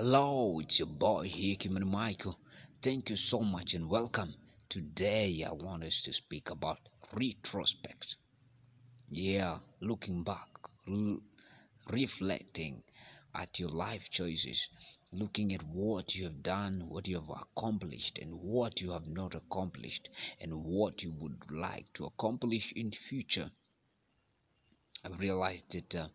Hello, it's your boy here, Kimani Michael. Thank you so much and welcome. Today, I want us to speak about retrospect. Yeah, looking back, re- reflecting at your life choices, looking at what you have done, what you have accomplished, and what you have not accomplished, and what you would like to accomplish in the future. I've realized that uh,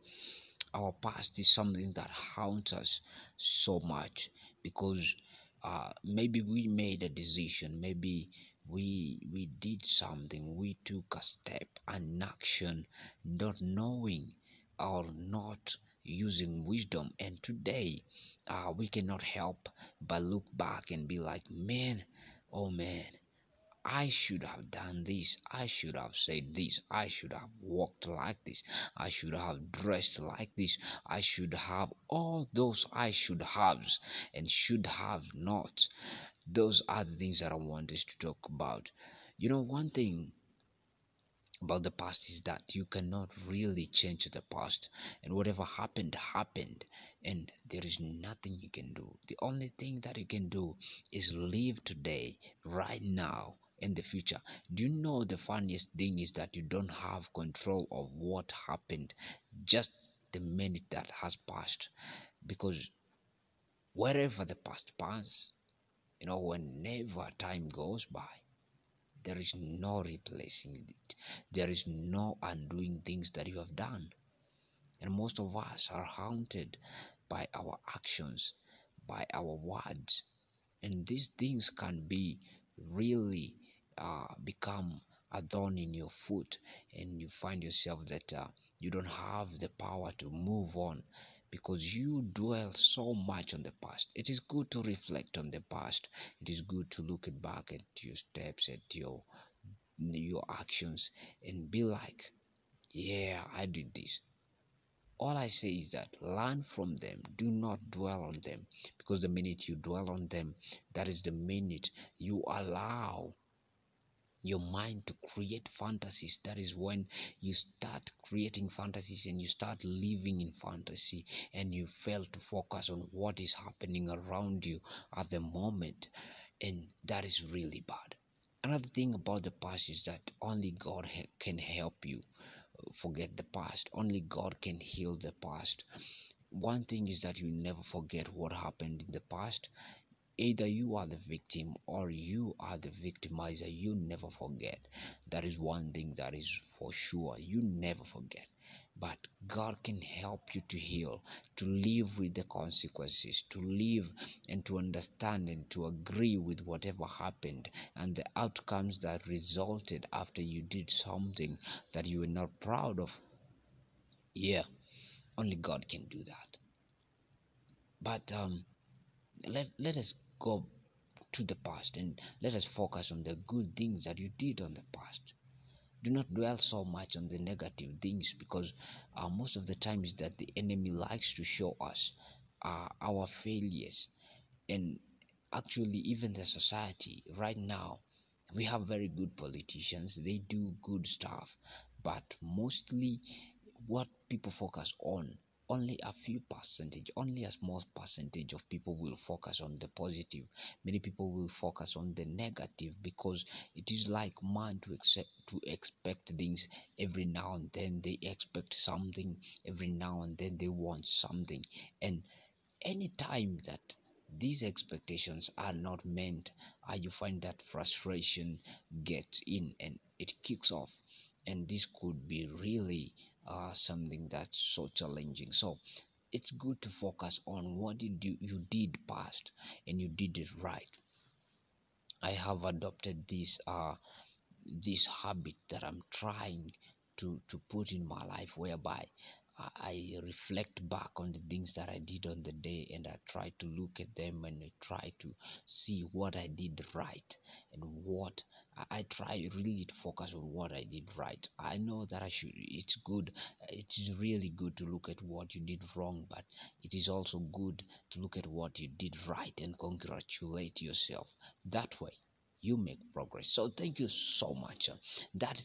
our past is something that haunts us so much because uh, maybe we made a decision, maybe we we did something, we took a step, an action, not knowing or not using wisdom, and today uh, we cannot help but look back and be like, man, oh man, I should have done this. I should have said this. I should have walked like this. I should have dressed like this. I should have all those I should haves and should have not. Those are the things that I want us to talk about. You know, one thing about the past is that you cannot really change the past, and whatever happened, happened, and there is nothing you can do. The only thing that you can do is live today, right now, in the future. Do you know the funniest thing is that you don't have control of what happened just the minute that has passed? Because wherever the past passes, you know, whenever time goes by, there is no replacing it. There is no undoing things that you have done. And most of us are haunted by our actions, by our words. And these things can be really uh, become a thorn in your foot and you find yourself that uh, you don't have the power to move on because you dwell so much on the past. It is good to reflect on the past. It is good to look back at your steps, at your your actions, and be like, "Yeah, I did this." All I say is that learn from them. Do not dwell on them because the minute you dwell on them, that is the minute you allow your mind to create fantasies. That is when you start creating fantasies and you start living in fantasy and you fail to focus on what is happening around you at the moment and that is really bad. Another thing about the past is that only god ha- can help you uh, forget the past. Only god can heal the past. One thing is that you never forget what happened in the past either you are the victim or you are the victimizer you never forget. That is one thing that is for sure you never forget. But god can help you to heal to live with the consequences to live and to understand and to agree with whatever happened and the outcomes that resulted after you did something that you were not proud of. Yeah only god can do that. But um let let us go to the past and let us focus on the good things that you did on the past. Do not dwell so much on the negative things because uh, most of the time is that the enemy likes to show us uh, our failures. And actually even the society right now we have very good politicians. They do good stuff. But mostly what people focus on only a few percentage only a small percentage of people will focus on the positive. Many people will focus on the negative because it is like man to accept to expect things every now and then. They expect something every now and then. They want something. And any time that these expectations are not met uh, you find that frustration gets in and it kicks off. And this could be really uh, something that's so challenging. So it's good to focus on what did you, you did past and you did it right. I have adopted this uh this habit that i'm trying to to put in my life whereby I reflect back on the things that I did on the day and I try to look at them and I try to see what I did right and what I, I try really to focus on what I did right. I know that I should it's good it is really good to look at what you did wrong, but it is also good to look at what you did right and congratulate yourself. That way you make progress. So thank you so much. That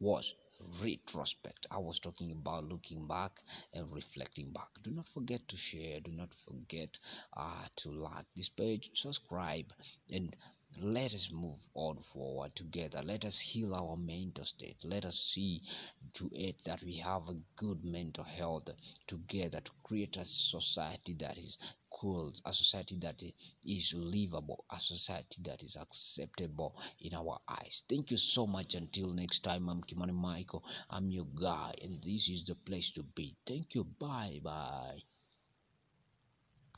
was retrospect. I was talking about looking back and reflecting back. Do not forget to share. Do not forget uh, to like this page, subscribe, and let us move on forward together. Let us heal our mental state. Let us see to it that we have a good mental health together to create a society that is cool, a society that is livable, a society that is acceptable in our eyes. Thank you so much. Until next time, I'm Kimani Michael. I'm your guy, and this is the place to be. Thank you. Bye bye.